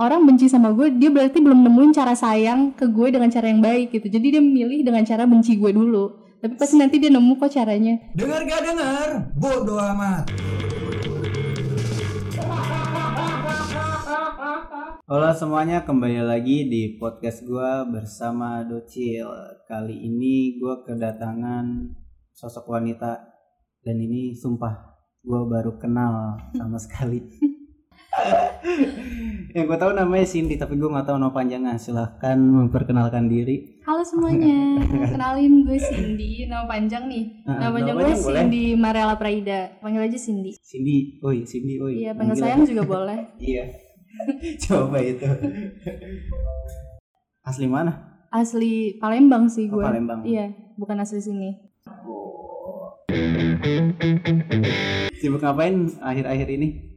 orang benci sama gue dia berarti belum nemuin cara sayang ke gue dengan cara yang baik gitu jadi dia milih dengan cara benci gue dulu tapi pasti nanti dia nemu kok caranya Dengar gak dengar? Bodoh amat. Halo semuanya, kembali lagi di podcast gua bersama Docil. Kali ini gua kedatangan sosok wanita dan ini sumpah gua baru kenal sama sekali. Yang gue tahu namanya Cindy, tapi gue nggak tahu nama panjangnya. Silahkan memperkenalkan diri. halo semuanya kenalin gue Cindy nama panjang nih Ah, nama panjang nama gue panjang boleh. Cindy Marella Praida panggil aja Cindy Cindy, oi Cindy, oi. iya panggil sayang juga boleh Iya. Coba itu. Asli mana? asli Palembang sih Oh, gue Palembang. iya bukan asli sini Sibuk ngapain akhir-akhir ini?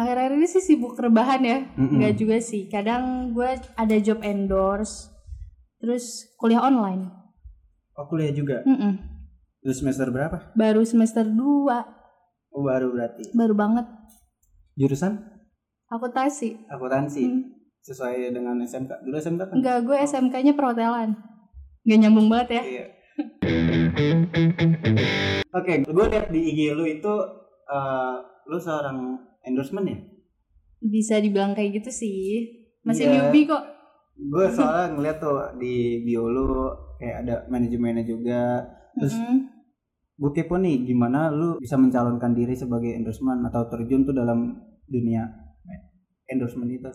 Akhir-akhir ini sih sibuk rebahan ya Mm-mm. Enggak juga sih kadang gue ada job endorse terus kuliah online Oh kuliah juga. Mm-mm. Lu semester berapa? baru semester 2 Oh baru berarti. baru banget Jurusan akuntansi akuntansi Hmm. sesuai dengan SMK. Dulu SMK kan? enggak gue SMK-nya perhotelan Gak nyambung banget ya Iya. Oke, gue lihat di IG lu itu eh, lu seorang endorsement ya? bisa dibilang kayak gitu sih masih Iya. newbie kok Gue soalnya ngeliat tuh di bio lu kayak ada manajemennya juga. Terus Mm-mm. gue kepo nih gimana lu bisa mencalonkan diri sebagai endorsement atau terjun tuh dalam dunia endorsement itu.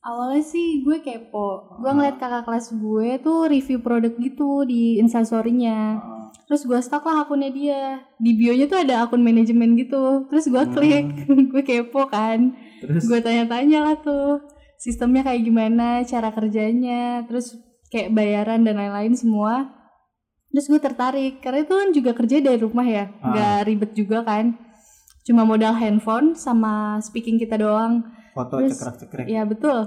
Awalnya sih gue kepo Gue ngeliat kakak kelas gue tuh review produk gitu di instastorynya Oh, Terus gue stalk lah akunnya dia. Di bionya tuh ada akun manajemen gitu. Terus gue Hmm. klik. Gue kepo kan. Terus? Gue tanya-tanya lah tuh Sistemnya kayak gimana? Cara kerjanya? Terus kayak bayaran dan lain-lain semua. Terus gue tertarik. Karena itu kan juga kerja dari rumah ya. Ah. Gak ribet juga kan. Cuma modal handphone sama speaking kita doang. Foto terus- cekrek-cekrek. Iya betul.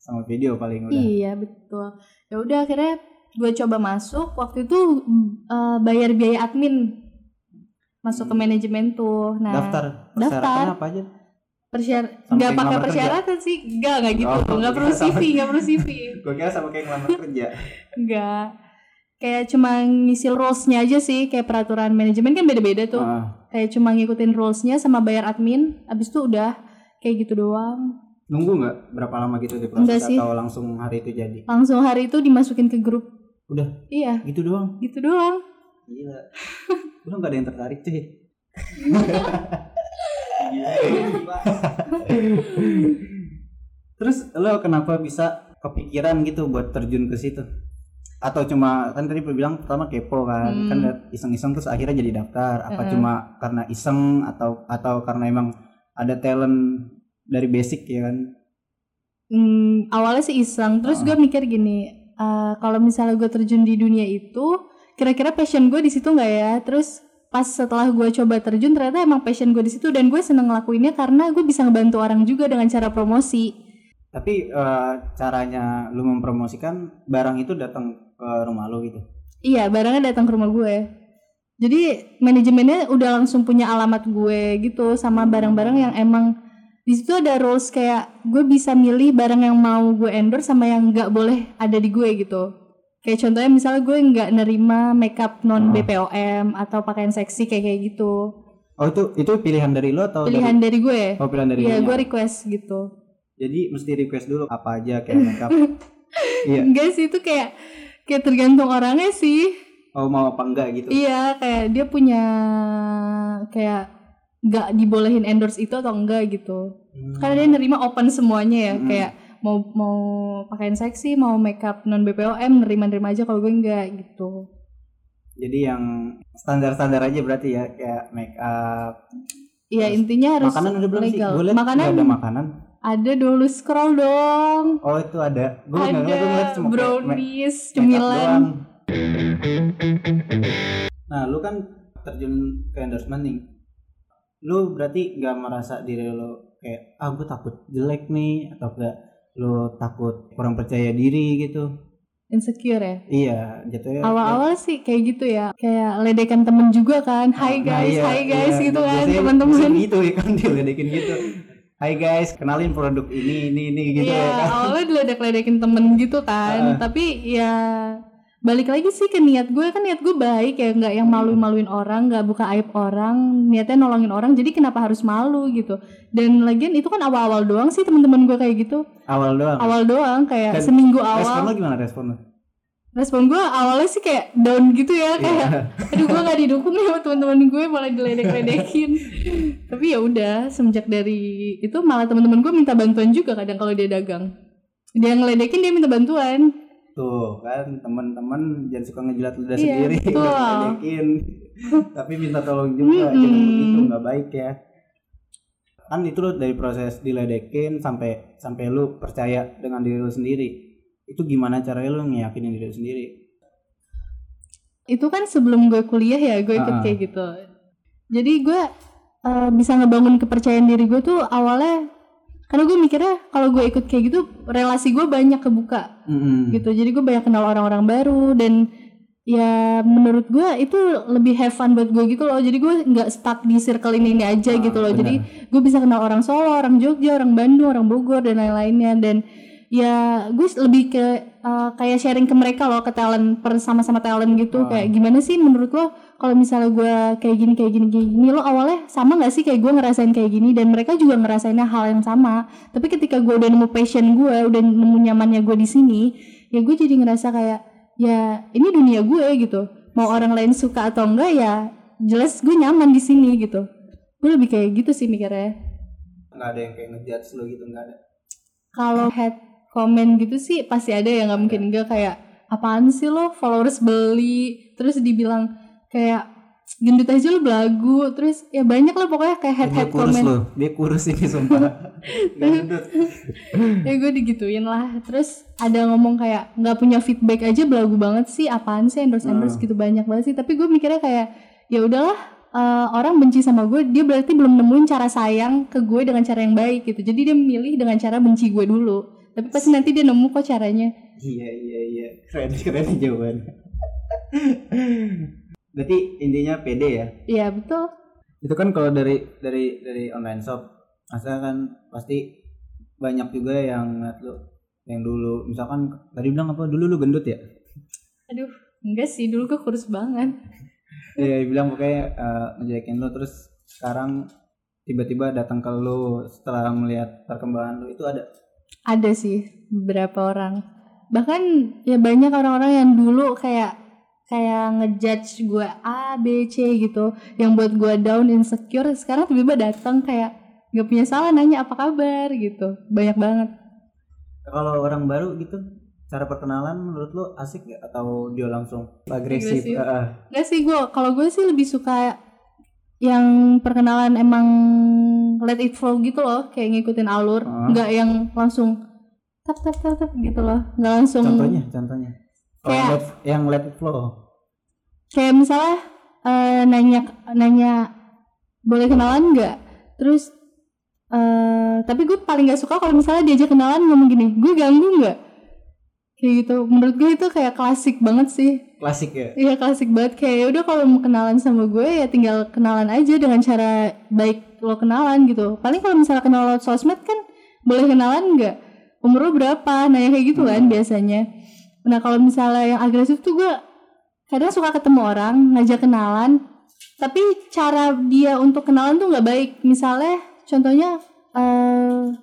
Sama video paling udah. Iya betul. Ya udah akhirnya gue coba masuk. Waktu itu eh, bayar biaya admin masuk ke manajemen tuh. Nah Daftar daftar. apa aja? persyar nggak pakai kerja. persyaratan sih, nggak nggak gitu, Oh, nggak perlu. CV, nggak perlu CV, Gue kira sama kayak ngelamar kerja. nggak. Kayak cuma ngisi rules-nya aja sih, kayak peraturan manajemen kan beda-beda tuh. Ah, Kayak cuma ngikutin rules-nya sama bayar admin, abis itu udah kayak gitu doang. nunggu nggak berapa lama gitu di proses sih. atau langsung hari itu jadi? Langsung hari itu dimasukin ke grup. Udah Iya, gitu doang. gitu doang. Gila. Lu nggak ada yang tertarik cuy. Terus lo kenapa bisa kepikiran gitu buat terjun ke situ? Atau cuma kan tadi bilang pertama kepo kan, Hmm. kan iseng-iseng terus akhirnya jadi daftar. Apa Heeh. cuma karena iseng atau atau karena emang ada talent dari basic ya kan? Hmm, awalnya sih iseng, terus Ah. gue mikir gini, eh, kalau misalnya gue terjun di dunia itu, kira-kira passion gue di situ nggak ya? Terus pas setelah gue coba terjun, ternyata emang passion gue di situ dan gue seneng ngelakuinnya karena gue bisa ngebantu orang juga dengan cara promosi. Tapi eh, caranya lu mempromosikan barang itu datang ke rumah lu gitu. Iya, barangnya datang ke rumah gue. Jadi manajemennya udah langsung punya alamat gue gitu sama barang-barang yang emang di situ ada rules kayak gue bisa milih barang yang mau gue endorse sama yang nggak boleh ada di gue gitu. Kayak contohnya misalnya gue nggak nerima makeup non. BPOM atau pakaian seksi kayak kayak gitu. Oh itu itu pilihan dari lu atau Pilihan dari gue. dari Oh pilihan dari Iya, lu gue request gitu. Jadi mesti request dulu apa aja kayak makeup. Iya. Enggak sih itu kayak kayak tergantung orangnya sih. Oh mau apa enggak gitu. Iya, kayak dia punya kayak nggak dibolehin endorse itu atau enggak gitu. Hmm. Karena dia nerima open semuanya ya, Hmm. kayak mau mau pakaian seksi, mau makeup non BPOM, nerima-nerima aja kalau gue enggak gitu. Jadi yang standar-standar aja berarti ya kayak makeup. Iya, intinya harus makanan udah belum sih? legal. Gue liat Makanan ada makanan. ada dulu scroll dong. Oh itu ada. Gue nggak ngeliat, gue ngeliat Ada cuma brownies, cemilan. Nah lu kan terjun ke endorsement nih. Lu berarti nggak merasa diri lu kayak ah gue takut jelek nih atau enggak lu takut kurang percaya diri gitu. Insecure ya. Iya, jatuhnya. Awal-awal sih kayak gitu ya, kayak ledekan temen juga kan. Hai Nah, guys, iya, hai guys iya. gitu kan teman-teman. Gitu ya kan diledekin gitu. Hai guys, kenalin produk ini, ini, ini gitu Iya, ya kan. awalnya diledek-ledekin temen gitu kan. Heeh. Tapi ya balik lagi sih ke niat gue kan niat gue baik ya nggak yang malu-maluin orang nggak buka aib orang niatnya nolongin orang jadi kenapa harus malu gitu. Dan lagian itu kan awal-awal doang sih teman-teman gue kayak gitu. Awal doang. awal doang kayak Dan seminggu Respon awal lo gimana respon lo? respon gue awalnya sih kayak down gitu ya kayak Iya. aduh gue nggak didukung nih sama teman-teman gue malah diledek-ledekin. Tapi ya udah semenjak dari itu malah teman-teman gue minta bantuan juga kadang kalau dia dagang. Dia ngeledekin dia minta bantuan Tuh kan teman-teman jangan suka ngejilat ludah Iya, sendiri, ngeledekin. Tapi minta tolong juga, Mm-mm. jangan itu nggak baik ya. Kan itu lo dari proses diledekin sampai sampai lu percaya dengan diri lu sendiri. Itu gimana caranya lu ngeyakinin diri lu sendiri? itu kan sebelum gue kuliah ya gue ikut Ah. kayak gitu jadi gue eh, bisa ngebangun kepercayaan diri gue tuh awalnya karena gue mikirnya kalau gue ikut kayak gitu relasi gue banyak kebuka Mm-mm. gitu jadi gue banyak kenal orang-orang baru dan ya menurut gue itu lebih have fun buat gue gitu loh jadi gue nggak stuck di circle ini ini aja Ah, gitu loh benar. jadi gue bisa kenal orang Solo orang Jogja orang Bandung orang Bogor dan lain-lainnya dan ya gue lebih ke uh, kayak sharing ke mereka loh ke talent per sama-sama talent gitu Ah. kayak gimana sih menurut lo kalau misalnya gue kayak gini kayak gini kayak gini lo awalnya sama nggak sih? Kayak gue ngerasain kayak gini dan mereka juga ngerasainnya hal yang sama. Tapi ketika gue udah nemu passion gue udah nemu nyamannya gue di sini ya gue jadi ngerasa kayak ya ini dunia gue gitu. Mau orang lain suka atau enggak ya jelas gue nyaman di sini gitu. Gue lebih kayak gitu sih mikirnya. Nggak ada yang kayak ngejudge lu gitu nggak ada. kalau head comment gitu sih pasti ada ya nggak mungkin enggak kayak apaan sih lo? Followers beli. Terus dibilang kayak gendut aja lo belagu. Terus ya banyak lah pokoknya kayak head head kurus comment. lu, dia kurus ini sumpah. Gendut. ya gue digituin lah. Terus ada ngomong kayak nggak punya feedback aja belagu banget sih. Apaan sih endorse endorse gitu. Banyak banget sih. Tapi gue mikirnya kayak ya udahlah eh, orang benci sama gue dia berarti belum nemuin cara sayang ke gue dengan cara yang baik gitu. Jadi dia milih dengan cara benci gue dulu. Tapi pasti nanti dia nemu kok caranya. Iya iya iya. Keren keren jawaban. Berarti intinya pede ya. iya betul. Itu kan kalau dari dari dari online shop, masa kan pasti banyak juga yang lu yang dulu. Misalkan tadi bilang apa? Dulu lu gendut ya? aduh enggak sih. Dulu gue kurus banget. Iya bilang pokoknya eh, ngejelekin lu. Terus sekarang tiba-tiba datang ke lu setelah melihat perkembangan lu. Itu ada? Ada sih beberapa orang. Bahkan ya banyak orang-orang yang dulu kayak kayak ngejudge gue A B C gitu. Yang buat gue down insecure sekarang tiba-tiba datang kayak gak punya salah nanya apa kabar? gitu. Banyak banget. Kalau orang baru gitu cara perkenalan menurut lu asik gak atau dia langsung agresif? Enggak sih gue kalau gue sih lebih suka yang perkenalan emang let it flow gitu loh kayak ngikutin alur. Nggak yang langsung tap tap tap tap gitu loh. Nggak langsung Contohnya, contohnya. Oh, yang, Kayak- let, yang let it flow. Kayak misalnya eh, nanya nanya boleh kenalan nggak? Terus eh tapi gue paling gak suka kalau misalnya diajak kenalan ngomong gini gue ganggu nggak? Kayak gitu. Menurut gue itu kayak klasik banget sih. Klasik ya. iya klasik banget. Kayak ya udah kalau mau kenalan sama gue ya tinggal kenalan aja dengan cara baik lo kenalan gitu. Paling kalau misalnya kenal lewat sosmed kan boleh kenalan nggak? Umur lo berapa? Nanya kayak gitu kan biasanya. Nah kalau misalnya yang agresif tuh gue kadang suka ketemu orang ngajak kenalan tapi cara dia untuk kenalan tuh nggak baik. Misalnya contohnya eh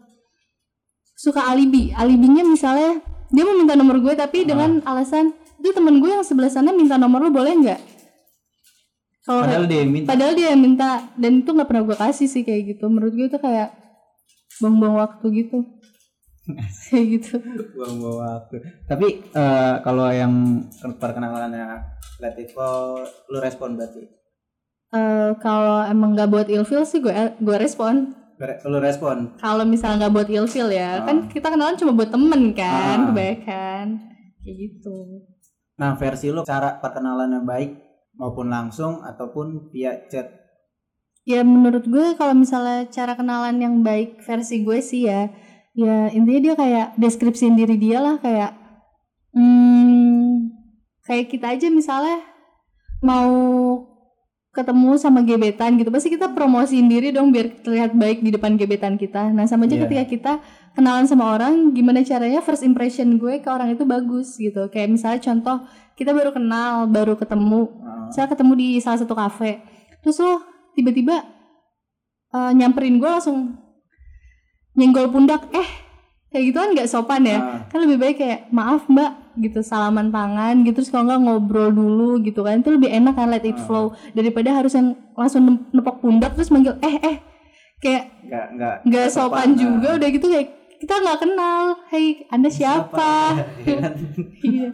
suka alibi. Alibinya misalnya dia mau minta nomor gue tapi dengan alasan itu temen gue yang sebelah sana minta nomor lo boleh nggak? Kalau Padahal dia yang minta. padahal dia yang minta dan itu nggak pernah gue kasih sih kayak gitu. Menurut gue itu kayak buang-buang waktu gitu gitu buang-buang waktu. Tapi eh, kalau yang perkenalannya let it flow, lu respon berarti. Eh, kalau emang nggak buat ilfil sih gue gue respon Re- Lu respon. kalau misalnya nggak buat ilfil ya Ah. kan kita kenalan cuma buat temen kan Ah. kebanyakan kayak gitu Nah, versi lu cara perkenalannya baik maupun langsung ataupun via chat. ya menurut gue kalau misalnya cara kenalan yang baik versi gue sih ya ya intinya dia kayak deskripsiin diri dia lah kayak hmm, kayak kita aja misalnya mau ketemu sama gebetan gitu pasti kita promosiin diri dong biar terlihat baik di depan gebetan kita. Nah sama aja Iya. ketika kita kenalan sama orang gimana caranya first impression gue ke orang itu bagus gitu. Kayak misalnya contoh kita baru kenal baru ketemu Ah, saya ketemu di salah satu kafe terus lo tiba-tiba eh, nyamperin gue langsung nyenggol pundak eh kayak gitu kan nggak sopan ya ah. kan lebih baik kayak maaf mbak gitu salaman tangan gitu terus kalau nggak ngobrol dulu gitu kan itu lebih enak kan let it Ah. flow daripada harus yang langsung nepok pundak terus manggil eh eh kayak nggak nggak nggak sopan ah. juga udah gitu kayak kita nggak kenal hey anda siapa Iya kan? Iya.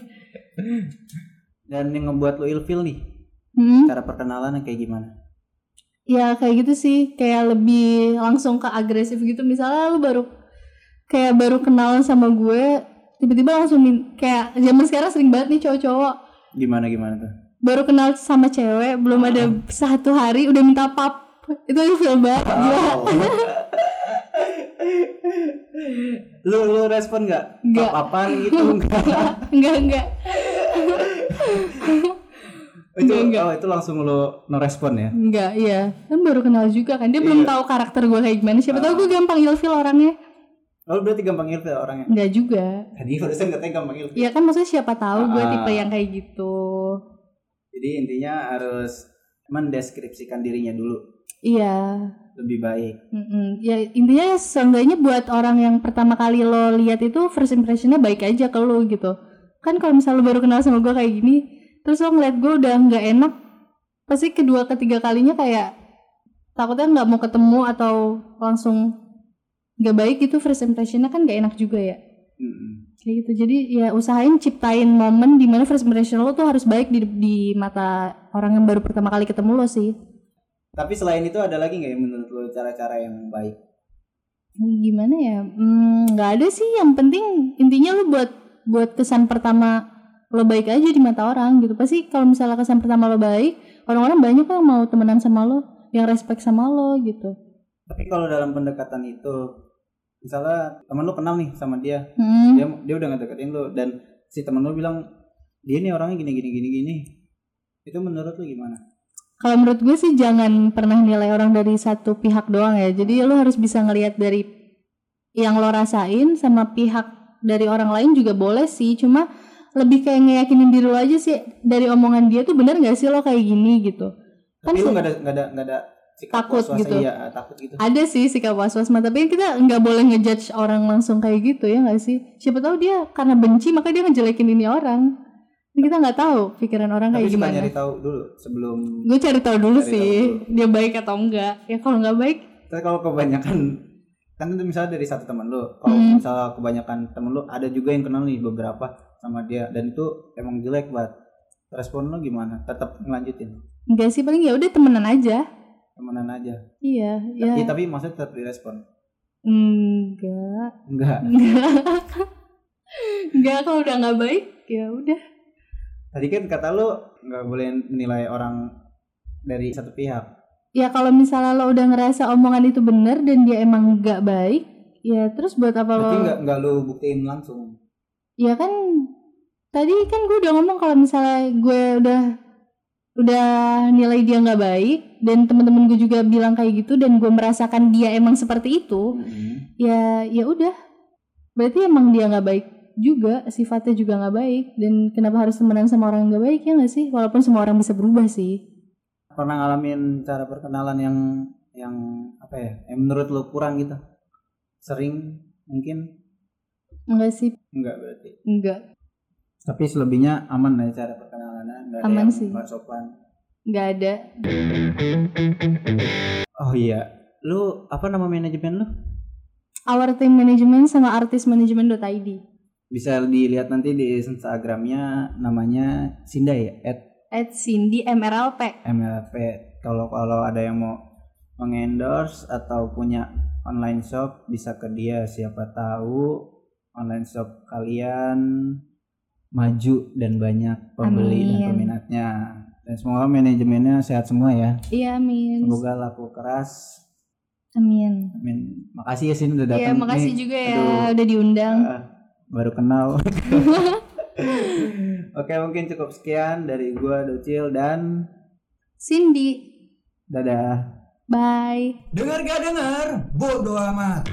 dan yang ngebuat lo ilfil nih Hmm, cara perkenalannya kayak gimana ya kayak gitu sih. Kayak lebih langsung ke agresif gitu. Misalnya lu baru kayak baru kenalan sama gue tiba-tiba langsung min- kayak zaman sekarang sering banget nih cowok-cowok. Gimana gimana tuh? Baru kenal sama cewek belum ada satu hari udah minta pap. Itu ilfil banget gila. lu lu respon nggak? Nggak. apa gitu nggak? Enggak enggak itu Nggak, nggak. oh itu langsung lu no respon ya? Enggak iya. Kan baru kenal juga kan. Dia belum Iya. tahu karakter gue kayak gimana. Siapa tahu gue gampang ilfil orangnya. Oh berarti gampang ilfil orangnya? Enggak juga. Tadi barusan katanya gampang ilfil. Iya kan maksudnya siapa tahu gue Ah. tipe yang kayak gitu. Jadi intinya harus mendeskripsikan dirinya dulu. Iya. Lebih baik. Mm-mm. Ya intinya seenggaknya buat orang yang pertama kali lo lihat itu first impressionnya baik aja ke lo gitu. Kan kalau misalnya lo baru kenal sama gue kayak gini, terus lo ngeliat gue udah nggak enak, pasti kedua ketiga kalinya kayak takutnya nggak mau ketemu atau langsung nggak baik itu first impressionnya kan nggak enak juga ya. Mm-mm. Kayak gitu. Jadi ya usahain ciptain momen di mana first impression lo tuh harus baik di, di mata orang yang baru pertama kali ketemu lo sih. tapi selain itu ada lagi nggak yang menurut lo cara-cara yang baik gimana ya Hmm, nggak ada sih yang penting intinya lu buat buat kesan pertama lo baik aja di mata orang gitu. Pasti kalau misalnya kesan pertama lo baik orang-orang banyak kok yang mau temenan sama lo yang respect sama lo gitu. Tapi kalau dalam pendekatan itu misalnya temen lu kenal nih sama dia hmm. dia dia udah ngedeketin lu dan si temen lu bilang dia nih orangnya gini gini gini gini. Itu menurut lu gimana? Kalau menurut gue sih jangan pernah nilai orang dari satu pihak doang ya. Jadi lo harus bisa ngelihat dari yang lo rasain sama pihak dari orang lain juga boleh sih. Cuma lebih kayak ngeyakinin diri lo aja sih dari omongan dia tuh bener nggak sih lo kayak gini gitu? Kan tapi se- nggak ada nggak ada nggak ada sikap Takut was-was, gitu. iya takut gitu. Ada sih sikap was-was mah tapi kita nggak boleh ngejudge orang langsung kayak gitu ya nggak sih? Siapa tahu dia karena benci maka dia ngejelekin ini orang. Ini kita nggak tahu pikiran orang tapi kayak gimana. nyari tahu dulu sebelum gue cari tahu dulu Cari sih tahu dia baik atau enggak ya kalau nggak baik tapi kalau kebanyakan kan itu misalnya dari satu teman lu. Kalau Hmm. misalnya kebanyakan temen lu ada juga yang kenal nih beberapa sama dia. Dan itu emang jelek banget. Respon lu gimana? Tetap ngelanjutin? Enggak sih paling ya udah temenan aja. Temenan aja? Iya ya Iya, tapi maksudnya tetap direspon? Enggak. Enggak. Enggak. Enggak kalau udah nggak baik ya udah. Tadi kan kata lu nggak boleh menilai orang dari satu pihak. Ya kalau misalnya lo udah ngerasa omongan itu bener dan dia emang nggak baik ya terus buat apa lo berarti nggak nggak lu buktiin langsung? Ya kan tadi kan gue udah ngomong kalau misalnya gue udah udah nilai dia nggak baik dan temen-temen gue juga bilang kayak gitu dan gue merasakan dia emang seperti itu Mm-hmm. ya ya udah. Berarti emang dia nggak baik juga sifatnya juga nggak baik dan kenapa harus temenan sama orang yang nggak baik ya nggak sih? Walaupun semua orang bisa berubah sih. Pernah ngalamin cara perkenalan yang yang apa ya yang menurut lu kurang gitu? Sering? Mungkin? Enggak sih. Enggak berarti. Enggak tapi selebihnya aman lah ya cara perkenalannya. Ada Aman sih. nggak sopan. Nggak ada. Oh iya. Lu apa nama manajemen lu? Our team management sama artismanagement.id bisa dilihat nanti di instagramnya namanya Sinda ya? At at Cindy MRLP MLP kalau kalau ada yang mau mengendorse atau punya online shop bisa ke dia. Siapa tahu online shop kalian maju dan banyak pembeli dan Amin. peminatnya dan semoga manajemennya sehat semua ya iya amin semoga laku keras amin amin makasih ya sini udah datang Iya, makasih Nih, juga ya aduh. udah diundang. ah, baru kenal oke mungkin cukup sekian dari gua Docil dan Cindy. Dadah. Bye. Dengar gak denger? Bodo amat.